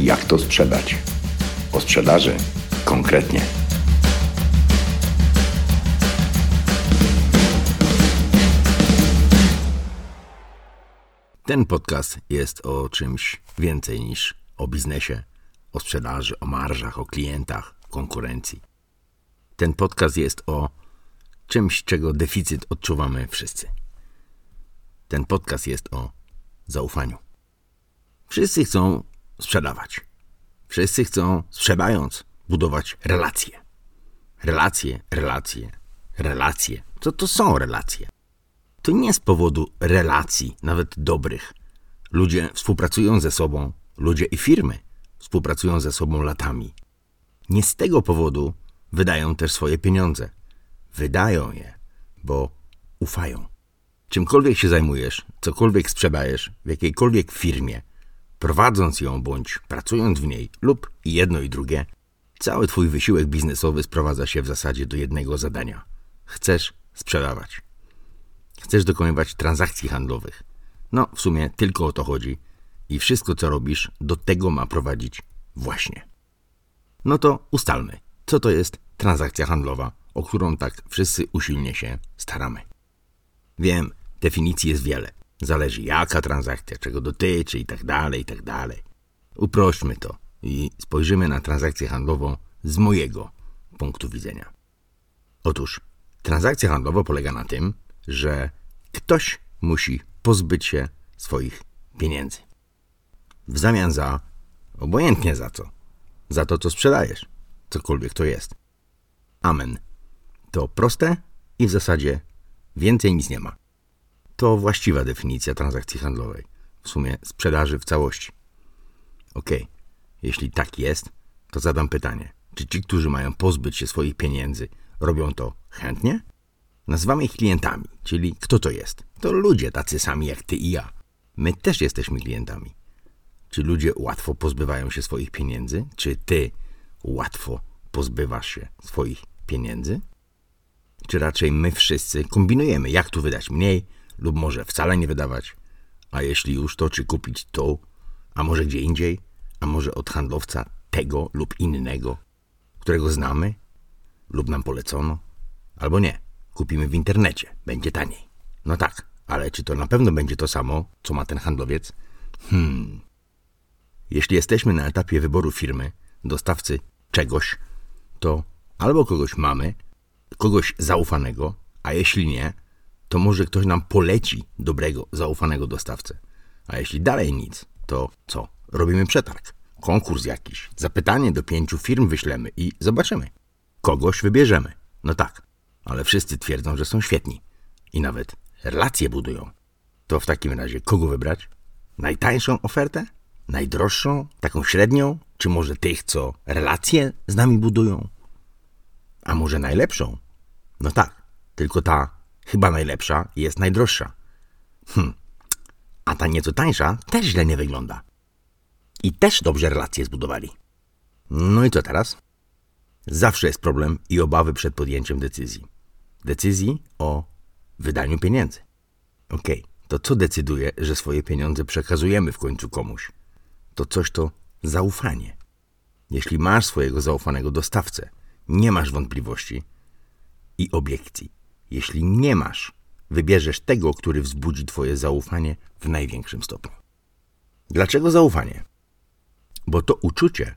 Jak to sprzedać? O sprzedaży konkretnie. Ten podcast jest o czymś więcej niż o biznesie, o sprzedaży, o marżach, o klientach, konkurencji. Ten podcast jest o czymś, czego deficyt odczuwamy wszyscy. Ten podcast jest o zaufaniu. Wszyscy chcą sprzedawać. Wszyscy chcą, sprzedając, budować relacje. Relacje, relacje, relacje. Co to są relacje? To nie z powodu relacji, nawet dobrych. Ludzie współpracują ze sobą, ludzie i firmy współpracują ze sobą latami. Nie z tego powodu wydają też swoje pieniądze. Wydają je, bo ufają. Czymkolwiek się zajmujesz, cokolwiek sprzedajesz w jakiejkolwiek firmie, prowadząc ją bądź pracując w niej, lub jedno i drugie, cały twój wysiłek biznesowy sprowadza się w zasadzie do jednego zadania. Chcesz sprzedawać. Chcesz dokonywać transakcji handlowych. No, w sumie tylko o to chodzi i wszystko, co robisz, do tego ma prowadzić właśnie. No to ustalmy, co to jest transakcja handlowa, o którą tak wszyscy usilnie się staramy. Wiem, definicji jest wiele. Zależy jaka transakcja, czego dotyczy i tak dalej, i tak dalej. Uprośćmy to i spojrzymy na transakcję handlową z mojego punktu widzenia. Otóż transakcja handlowa polega na tym, że ktoś musi pozbyć się swoich pieniędzy. W zamian za, obojętnie za co, za to, co sprzedajesz, cokolwiek to jest. Amen. To proste i w zasadzie więcej nic nie ma. To właściwa definicja transakcji handlowej, w sumie sprzedaży w całości. Ok, jeśli tak jest, to zadam pytanie: czy ci, którzy mają pozbyć się swoich pieniędzy, robią to chętnie? Nazywamy ich klientami, czyli kto to jest? To ludzie tacy sami jak ty i ja. My też jesteśmy klientami. Czy ludzie łatwo pozbywają się swoich pieniędzy? Czy ty łatwo pozbywasz się swoich pieniędzy? Czy raczej my wszyscy kombinujemy, jak tu wydać mniej, lub może wcale nie wydawać? A jeśli już, to czy kupić to, a może gdzie indziej, a może od handlowca tego lub innego, którego znamy, lub nam polecono, albo nie, kupimy w internecie, będzie taniej. No tak, ale czy to na pewno będzie to samo, co ma ten handlowiec? Hmm. Jeśli jesteśmy na etapie wyboru firmy, dostawcy czegoś, to albo kogoś mamy, kogoś zaufanego, a jeśli nie, to może ktoś nam poleci dobrego, zaufanego dostawcę. A jeśli dalej nic, to co? Robimy przetarg, konkurs jakiś, zapytanie do pięciu firm wyślemy i zobaczymy. Kogoś wybierzemy. No tak, ale wszyscy twierdzą, że są świetni i nawet relacje budują. To w takim razie kogo wybrać? Najtańszą ofertę? Najdroższą? Taką średnią? Czy może tych, co relacje z nami budują? A może najlepszą? No tak, tylko ta chyba najlepsza jest najdroższa. Hm, a ta nieco tańsza też źle nie wygląda. I też dobrze relacje zbudowali. No i co teraz? Zawsze jest problem i obawy przed podjęciem decyzji. Decyzji o wydaniu pieniędzy. Okej, okay, to co decyduje, że swoje pieniądze przekazujemy w końcu komuś? To coś to zaufanie. Jeśli masz swojego zaufanego dostawcę, nie masz wątpliwości i obiekcji. Jeśli nie masz, wybierzesz tego, który wzbudzi Twoje zaufanie w największym stopniu. Dlaczego zaufanie? Bo to uczucie,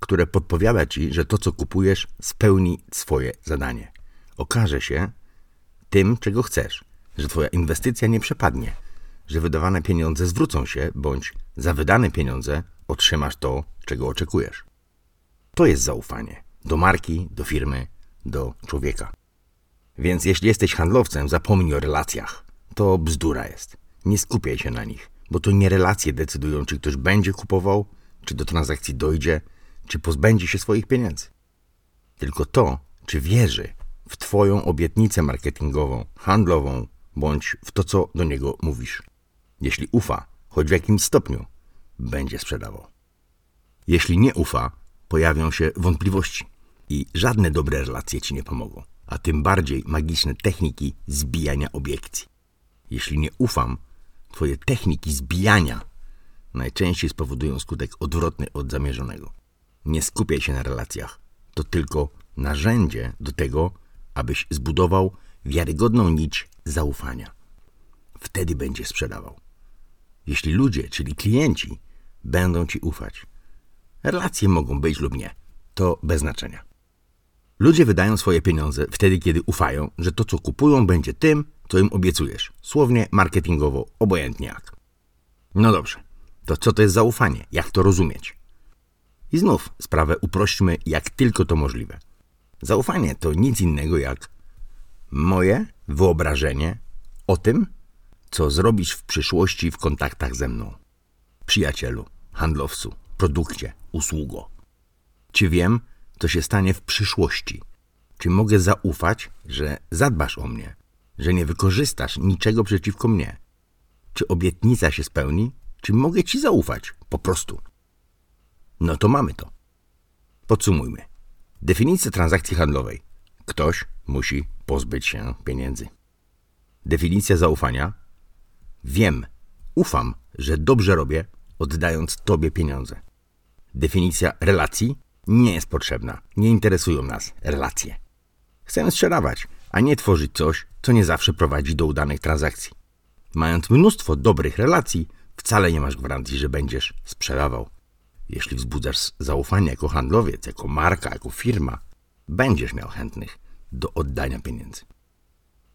które podpowiada Ci, że to, co kupujesz, spełni swoje zadanie. Okaże się tym, czego chcesz, że Twoja inwestycja nie przepadnie, że wydawane pieniądze zwrócą się, bądź za wydane pieniądze otrzymasz to, czego oczekujesz. To jest zaufanie do marki, do firmy, do człowieka. Więc jeśli jesteś handlowcem, zapomnij o relacjach. To bzdura jest. Nie skupiaj się na nich, bo to nie relacje decydują, czy ktoś będzie kupował, czy do transakcji dojdzie, czy pozbędzie się swoich pieniędzy. Tylko to, czy wierzy w Twoją obietnicę marketingową, handlową, bądź w to, co do niego mówisz. Jeśli ufa, choć w jakimś stopniu, będzie sprzedawał. Jeśli nie ufa, pojawią się wątpliwości i żadne dobre relacje ci nie pomogą a tym bardziej magiczne techniki zbijania obiekcji. Jeśli nie ufam, twoje techniki zbijania najczęściej spowodują skutek odwrotny od zamierzonego. Nie skupiaj się na relacjach. To tylko narzędzie do tego, abyś zbudował wiarygodną nić zaufania. Wtedy będziesz sprzedawał. Jeśli ludzie, czyli klienci, będą ci ufać. Relacje mogą być lub nie. To bez znaczenia. Ludzie wydają swoje pieniądze wtedy, kiedy ufają, że to, co kupują, będzie tym, co im obiecujesz. Słownie, marketingowo, obojętnie jak. No dobrze, to co to jest zaufanie? Jak to rozumieć? I znów sprawę uprośćmy, jak tylko to możliwe. Zaufanie to nic innego jak moje wyobrażenie o tym, co zrobisz w przyszłości w kontaktach ze mną. Przyjacielu, handlowcu, produkcie, usługo. Czy wiem, co się stanie w przyszłości? Czy mogę zaufać, że zadbasz o mnie, że nie wykorzystasz niczego przeciwko mnie? Czy obietnica się spełni? Czy mogę ci zaufać? Po prostu. No to mamy to. Podsumujmy. Definicja transakcji handlowej. Ktoś musi pozbyć się pieniędzy. Definicja zaufania. Wiem, ufam, że dobrze robię, oddając Tobie pieniądze. Definicja relacji nie jest potrzebna. Nie interesują nas relacje. Chcemy sprzedawać, a nie tworzyć coś, co nie zawsze prowadzi do udanych transakcji. Mając mnóstwo dobrych relacji, wcale nie masz gwarancji, że będziesz sprzedawał. Jeśli wzbudzasz zaufanie jako handlowiec, jako marka, jako firma, będziesz miał chętnych do oddania pieniędzy.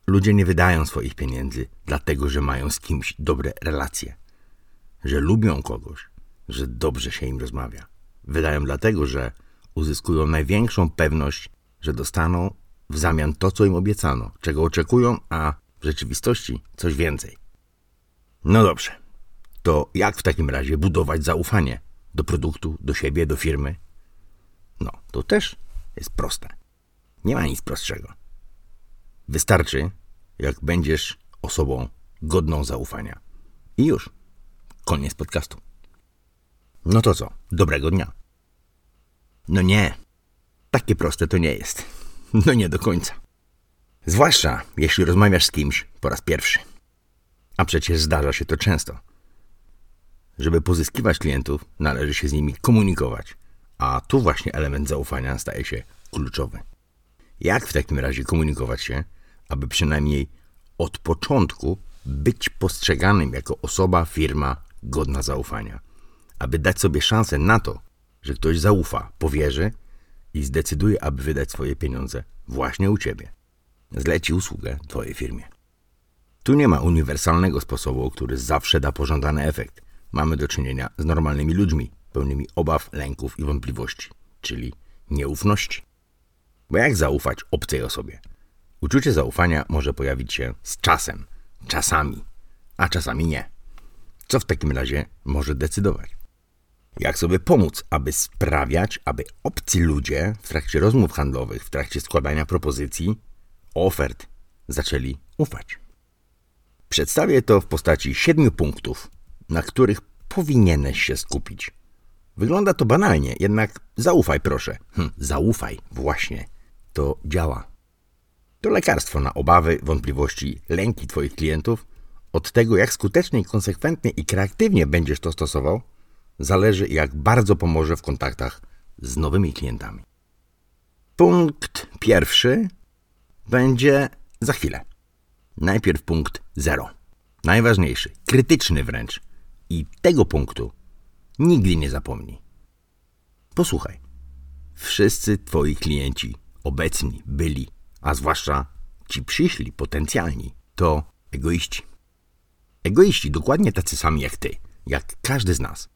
Ludzie nie wydają swoich pieniędzy dlatego, że mają z kimś dobre relacje, że lubią kogoś, że dobrze się im rozmawia. Wydają dlatego, że uzyskują największą pewność, że dostaną w zamian to, co im obiecano, czego oczekują, a w rzeczywistości coś więcej. No dobrze, to jak w takim razie budować zaufanie do produktu, do siebie, do firmy? No, to też jest proste. Nie ma nic prostszego. Wystarczy, jak będziesz osobą godną zaufania. I już. Koniec podcastu. No to co? Dobrego dnia. No nie. Takie proste to nie jest. No nie do końca. Zwłaszcza jeśli rozmawiasz z kimś po raz pierwszy. A przecież zdarza się to często. Żeby pozyskiwać klientów, należy się z nimi komunikować, a tu właśnie element zaufania staje się kluczowy. Jak w takim razie komunikować się, aby przynajmniej od początku być postrzeganym jako osoba, firma godna zaufania? Aby dać sobie szansę na to, że ktoś zaufa, powierzy i zdecyduje, aby wydać swoje pieniądze właśnie u ciebie. Zleci usługę twojej firmie. Tu nie ma uniwersalnego sposobu, który zawsze da pożądany efekt. Mamy do czynienia z normalnymi ludźmi, pełnymi obaw, lęków i wątpliwości, czyli nieufności. Bo jak zaufać obcej osobie? Uczucie zaufania może pojawić się z czasem, czasami, a czasami nie. Co w takim razie może decydować? Jak sobie pomóc, aby sprawiać, aby obcy ludzie w trakcie rozmów handlowych, w trakcie składania propozycji, ofert, zaczęli ufać? Przedstawię to w postaci siedmiu punktów, na których powinieneś się skupić. Wygląda to banalnie, jednak zaufaj proszę. Hm, zaufaj, właśnie. To działa. To lekarstwo na obawy, wątpliwości, lęki Twoich klientów. Od tego, jak skutecznie, konsekwentnie i kreatywnie będziesz to stosował, zależy, jak bardzo pomoże w kontaktach z nowymi klientami. Punkt pierwszy będzie za chwilę. Najpierw punkt zero. Najważniejszy, krytyczny wręcz. I tego punktu nigdy nie zapomnij. Posłuchaj. Wszyscy twoi klienci, obecni, byli, a zwłaszcza ci przyszli, potencjalni, to egoiści. Egoiści, dokładnie tacy sami jak ty, jak każdy z nas.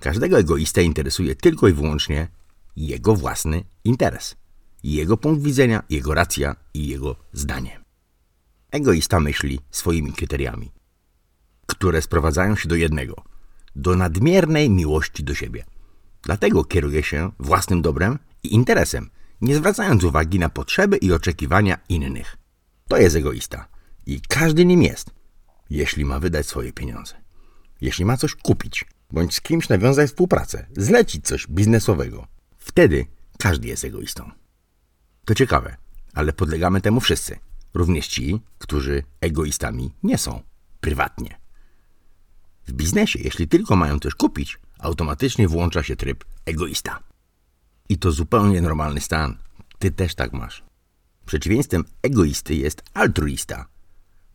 Każdego egoistę interesuje tylko i wyłącznie jego własny interes, jego punkt widzenia, jego racja i jego zdanie. Egoista myśli swoimi kryteriami, które sprowadzają się do jednego do nadmiernej miłości do siebie. Dlatego kieruje się własnym dobrem i interesem, nie zwracając uwagi na potrzeby i oczekiwania innych. To jest egoista i każdy nim jest, jeśli ma wydać swoje pieniądze, jeśli ma coś kupić, bądź z kimś nawiązać współpracę, zlecić coś biznesowego. Wtedy każdy jest egoistą. To ciekawe, ale podlegamy temu wszyscy, również ci, którzy egoistami nie są prywatnie. W biznesie, jeśli tylko mają coś kupić, automatycznie włącza się tryb egoista. I to zupełnie normalny stan. Ty też tak masz. Przeciwieństwem egoisty jest altruista.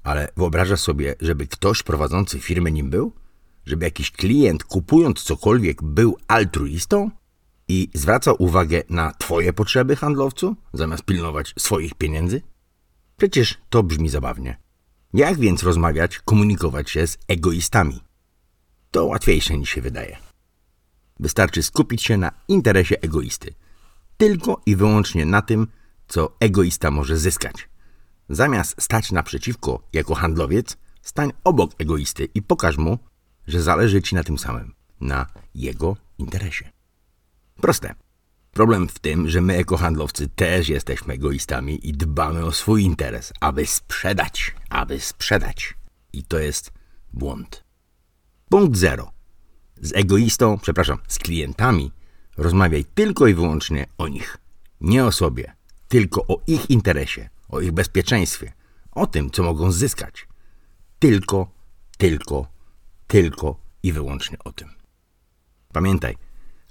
Ale wyobrażasz sobie, żeby ktoś prowadzący firmę nim był? Żeby jakiś klient kupując cokolwiek był altruistą? I zwracał uwagę na Twoje potrzeby, handlowcu, zamiast pilnować swoich pieniędzy? Przecież to brzmi zabawnie. Jak więc rozmawiać, komunikować się z egoistami? To łatwiejsze niż się wydaje. Wystarczy skupić się na interesie egoisty. Tylko i wyłącznie na tym, co egoista może zyskać. Zamiast stać naprzeciwko jako handlowiec, stań obok egoisty i pokaż mu, że zależy ci na tym samym, na jego interesie. Proste. Problem w tym, że my jako handlowcy też jesteśmy egoistami i dbamy o swój interes, aby sprzedać, aby sprzedać. I to jest błąd. Punkt zero. Z egoistą, przepraszam, z klientami rozmawiaj tylko i wyłącznie o nich. Nie o sobie, tylko o ich interesie, o ich bezpieczeństwie, o tym, co mogą zyskać. Tylko, tylko, tylko i wyłącznie o tym. Pamiętaj,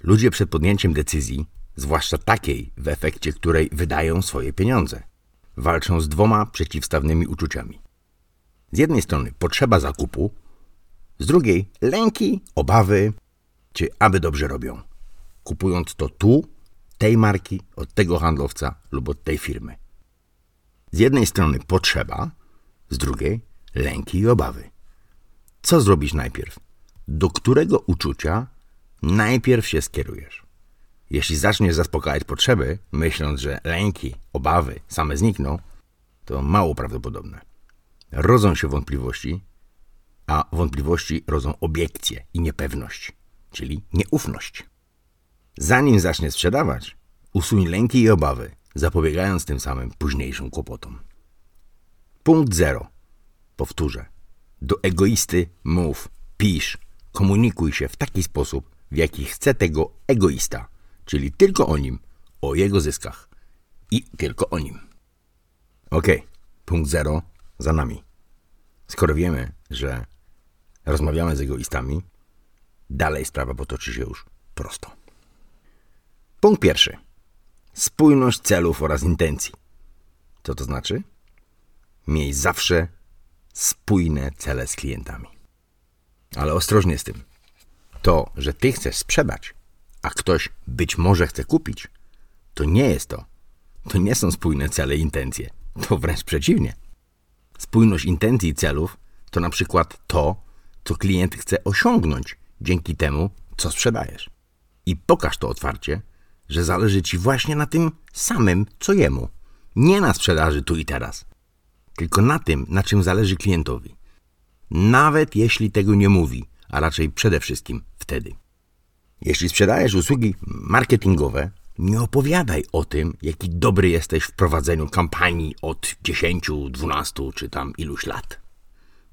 ludzie przed podjęciem decyzji, zwłaszcza takiej, w efekcie której wydają swoje pieniądze, walczą z dwoma przeciwstawnymi uczuciami. Z jednej strony potrzeba zakupu, z drugiej lęki, obawy, czy aby dobrze robią, kupując to tu, tej marki, od tego handlowca lub od tej firmy. Z jednej strony potrzeba, z drugiej lęki i obawy. Co zrobić najpierw? Do którego uczucia najpierw się skierujesz? Jeśli zaczniesz zaspokajać potrzeby, myśląc, że lęki, obawy same znikną, to mało prawdopodobne. Rodzą się wątpliwości, a wątpliwości rodzą obiekcje i niepewność, czyli nieufność. Zanim zacznie sprzedawać, usuń lęki i obawy, zapobiegając tym samym późniejszym kłopotom. Punkt zero. Powtórzę. Do egoisty mów, pisz, komunikuj się w taki sposób, w jaki chce tego egoista, czyli tylko o nim, o jego zyskach i tylko o nim. Ok, punkt zero za nami. Skoro wiemy, że rozmawiamy z egoistami, dalej sprawa potoczy się już prosto. Punkt pierwszy. Spójność celów oraz intencji. Co to znaczy? Miej zawsze spójne cele z klientami. Ale ostrożnie z tym. To, że ty chcesz sprzedać, a ktoś być może chce kupić, to nie jest to. To nie są spójne cele i intencje. To wręcz przeciwnie. Spójność intencji i celów to na przykład to, co klient chce osiągnąć dzięki temu, co sprzedajesz. I pokaż to otwarcie, że zależy ci właśnie na tym samym, co jemu. Nie na sprzedaży tu i teraz, tylko na tym, na czym zależy klientowi. Nawet jeśli tego nie mówi, a raczej przede wszystkim wtedy. Jeśli sprzedajesz usługi marketingowe, nie opowiadaj o tym, jaki dobry jesteś w prowadzeniu kampanii od 10, 12 czy tam iluś lat.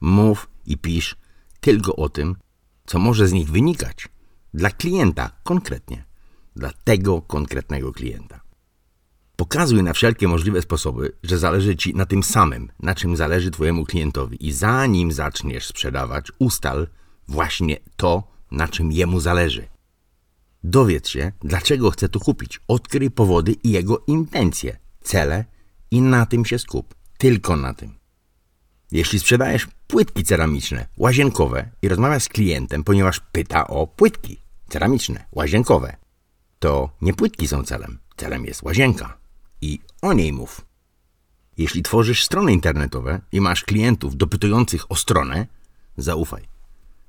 Mów i pisz tylko o tym, co może z nich wynikać dla klienta konkretnie dla tego konkretnego klienta. Pokazuj na wszelkie możliwe sposoby, że zależy Ci na tym samym, na czym zależy Twojemu klientowi i zanim zaczniesz sprzedawać, ustal właśnie to, na czym jemu zależy. Dowiedz się, dlaczego chce to kupić, odkryj powody i jego intencje, cele i na tym się skup. Tylko na tym. Jeśli sprzedajesz płytki ceramiczne, łazienkowe i rozmawiasz z klientem, ponieważ pyta o płytki ceramiczne, łazienkowe, to nie płytki są celem. Celem jest łazienka. I o niej mów. Jeśli tworzysz strony internetowe i masz klientów dopytujących o stronę, zaufaj.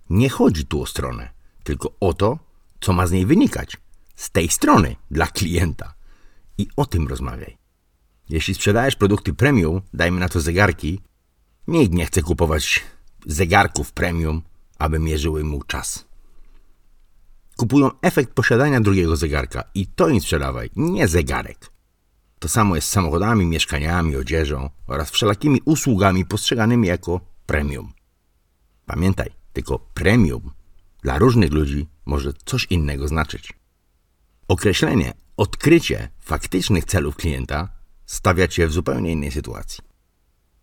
Nie chodzi tu o stronę, tylko o to, co ma z niej wynikać. Z tej strony dla klienta. I o tym rozmawiaj. Jeśli sprzedajesz produkty premium, dajmy na to zegarki, nikt nie chce kupować zegarków premium, aby mierzyły mu czas. Kupują efekt posiadania drugiego zegarka i to im sprzedawaj, nie zegarek. To samo jest z samochodami, mieszkaniami, odzieżą oraz wszelakimi usługami postrzeganymi jako premium. Pamiętaj, tylko premium dla różnych ludzi może coś innego znaczyć. Określenie, odkrycie faktycznych celów klienta stawia cię w zupełnie innej sytuacji.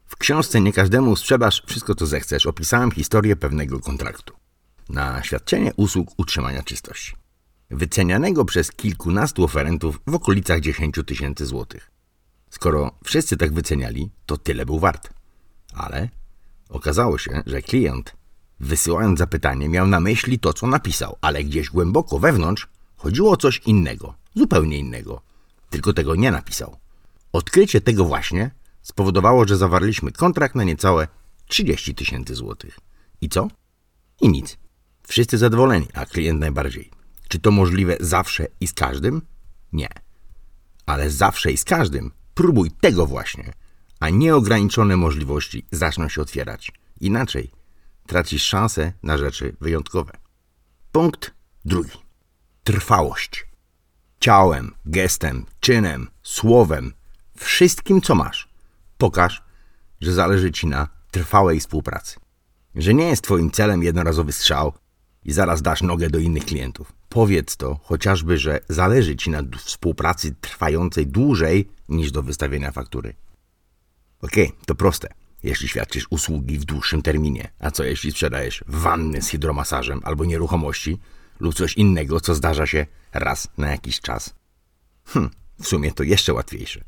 W książce Nie każdemu sprzedasz wszystko, co zechcesz, opisałem historię pewnego kontraktu. na świadczenie usług utrzymania czystości. Wycenianego przez kilkunastu oferentów w okolicach 10 tysięcy złotych. Skoro wszyscy tak wyceniali, to tyle był wart. Ale okazało się, że klient, wysyłając zapytanie, miał na myśli to, co napisał, ale gdzieś głęboko wewnątrz chodziło o coś innego, zupełnie innego. Tylko tego nie napisał. Odkrycie tego właśnie spowodowało, że zawarliśmy kontrakt na niecałe 30 tysięcy złotych. I co? I nic. Wszyscy zadowoleni, a klient najbardziej. Czy to możliwe zawsze i z każdym? Nie. Ale zawsze i z każdym próbuj tego właśnie, a nieograniczone możliwości zaczną się otwierać. Inaczej tracisz szansę na rzeczy wyjątkowe. Punkt drugi. Trwałość. Ciałem, gestem, czynem, słowem, wszystkim co masz. Pokaż, że zależy ci na trwałej współpracy. Że nie jest twoim celem jednorazowy strzał i zaraz dasz nogę do innych klientów. Powiedz to chociażby, że zależy ci na współpracy trwającej dłużej niż do wystawienia faktury. Okej, okay, to proste. Jeśli świadczysz usługi w dłuższym terminie, a co jeśli sprzedajesz wanny z hydromasażem albo nieruchomości lub coś innego, co zdarza się raz na jakiś czas? Hm, w sumie to jeszcze łatwiejsze.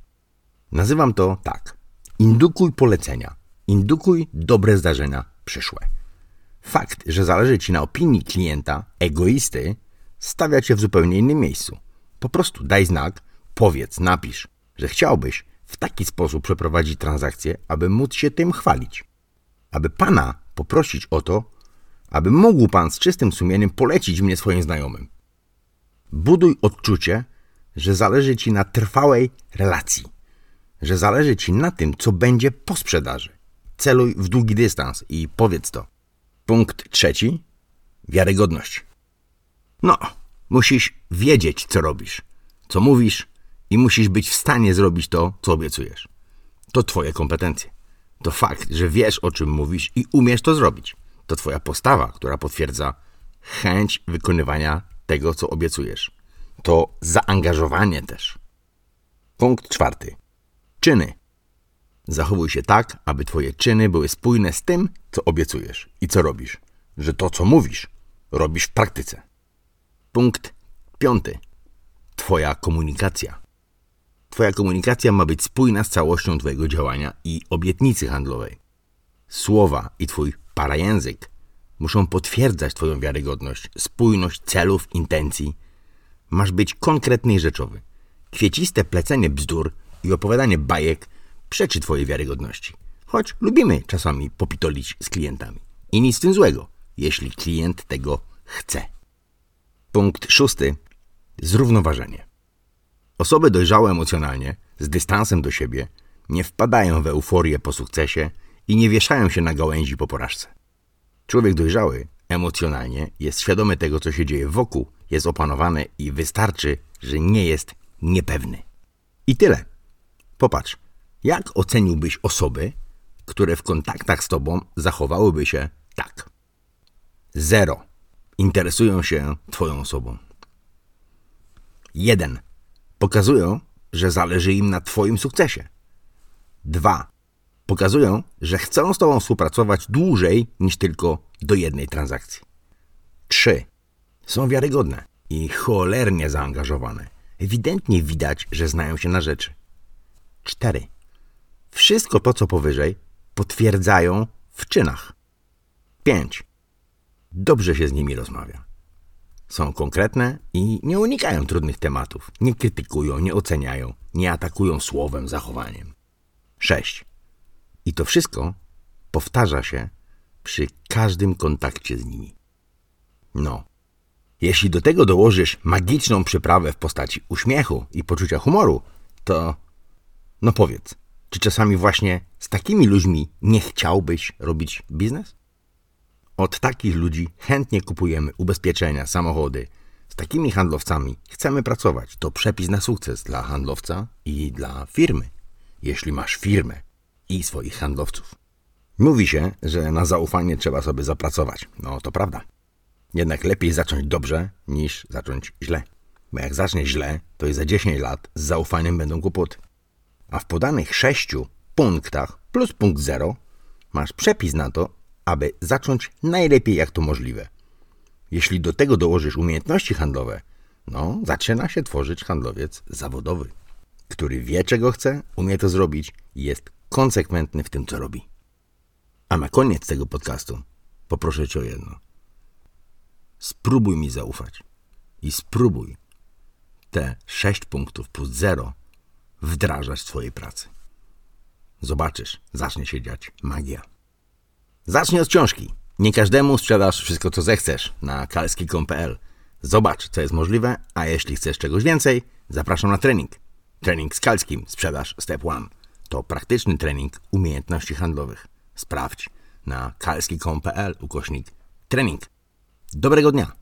Nazywam to tak. Indukuj polecenia. Indukuj dobre zdarzenia przyszłe. Fakt, że zależy ci na opinii klienta, egoisty, stawia cię w zupełnie innym miejscu. Po prostu daj znak, powiedz, napisz, że chciałbyś w taki sposób przeprowadzić transakcję, aby móc się tym chwalić. Aby pana poprosić o to, aby mógł pan z czystym sumieniem polecić mnie swoim znajomym. Buduj odczucie, że zależy ci na trwałej relacji, że zależy ci na tym, co będzie po sprzedaży. Celuj w długi dystans i powiedz to. Punkt trzeci. Wiarygodność. No, musisz wiedzieć, co robisz, co mówisz i musisz być w stanie zrobić to, co obiecujesz. To twoje kompetencje. To fakt, że wiesz, o czym mówisz i umiesz to zrobić. To twoja postawa, która potwierdza chęć wykonywania tego, co obiecujesz. To zaangażowanie też. Punkt czwarty. Czyny. Zachowuj się tak, aby twoje czyny były spójne z tym, co obiecujesz i co robisz. Że to, co mówisz, robisz w praktyce. Punkt piąty. Twoja komunikacja. Twoja komunikacja ma być spójna z całością Twojego działania i obietnicy handlowej. Słowa i Twój parajęzyk muszą potwierdzać Twoją wiarygodność, spójność celów, intencji. Masz być konkretny i rzeczowy. Kwieciste plecenie bzdur i opowiadanie bajek przeczy Twojej wiarygodności. Choć lubimy czasami popitolić z klientami. I nic z tym złego, jeśli klient tego chce. Punkt szósty. Zrównoważenie. Osoby dojrzałe emocjonalnie, z dystansem do siebie, nie wpadają w euforię po sukcesie i nie wieszają się na gałęzi po porażce. Człowiek dojrzały emocjonalnie jest świadomy tego, co się dzieje wokół, jest opanowany i wystarczy, że nie jest niepewny. I tyle. Popatrz, jak oceniłbyś osoby, które w kontaktach z tobą zachowałyby się tak? Zero. Interesują się twoją osobą. Jeden. Pokazują, że zależy im na twoim sukcesie. Dwa. Pokazują, że chcą z tobą współpracować dłużej niż tylko do jednej transakcji. Trzy. Są wiarygodne i cholernie zaangażowane. Ewidentnie widać, że znają się na rzeczy. Cztery wszystko to, co powyżej, potwierdzają w czynach. 5. Dobrze się z nimi rozmawia. Są konkretne i nie unikają trudnych tematów. Nie krytykują, nie oceniają, nie atakują słowem, zachowaniem. 6. I to wszystko powtarza się przy każdym kontakcie z nimi. No, jeśli do tego dołożysz magiczną przyprawę w postaci uśmiechu i poczucia humoru, to no powiedz, czy czasami właśnie z takimi ludźmi nie chciałbyś robić biznes? Od takich ludzi chętnie kupujemy ubezpieczenia, samochody. Z takimi handlowcami chcemy pracować. To przepis na sukces dla handlowca i dla firmy, jeśli masz firmę i swoich handlowców. Mówi się, że na zaufanie trzeba sobie zapracować. No to prawda. Jednak lepiej zacząć dobrze niż zacząć źle. Bo jak zacznie źle, to i za 10 lat z zaufaniem będą kłopoty a w podanych sześciu punktach plus punkt zero masz przepis na to, aby zacząć najlepiej jak to możliwe. Jeśli do tego dołożysz umiejętności handlowe, no, zaczyna się tworzyć handlowiec zawodowy, który wie, czego chce, umie to zrobić i jest konsekwentny w tym, co robi. A na koniec tego podcastu poproszę Cię o jedno. Spróbuj mi zaufać i spróbuj te 6 punktów plus 0 wdrażać w swojej pracy. Zobaczysz, zacznie się dziać magia. Zacznij od książki. Nie każdemu sprzedasz wszystko, co zechcesz na kalski.pl. Zobacz, co jest możliwe, a jeśli chcesz czegoś więcej, zapraszam na trening. Trening z Kalskim, sprzedaż Step 1. To praktyczny trening umiejętności handlowych. Sprawdź na kalski.pl ukośnik trening. Dobrego dnia!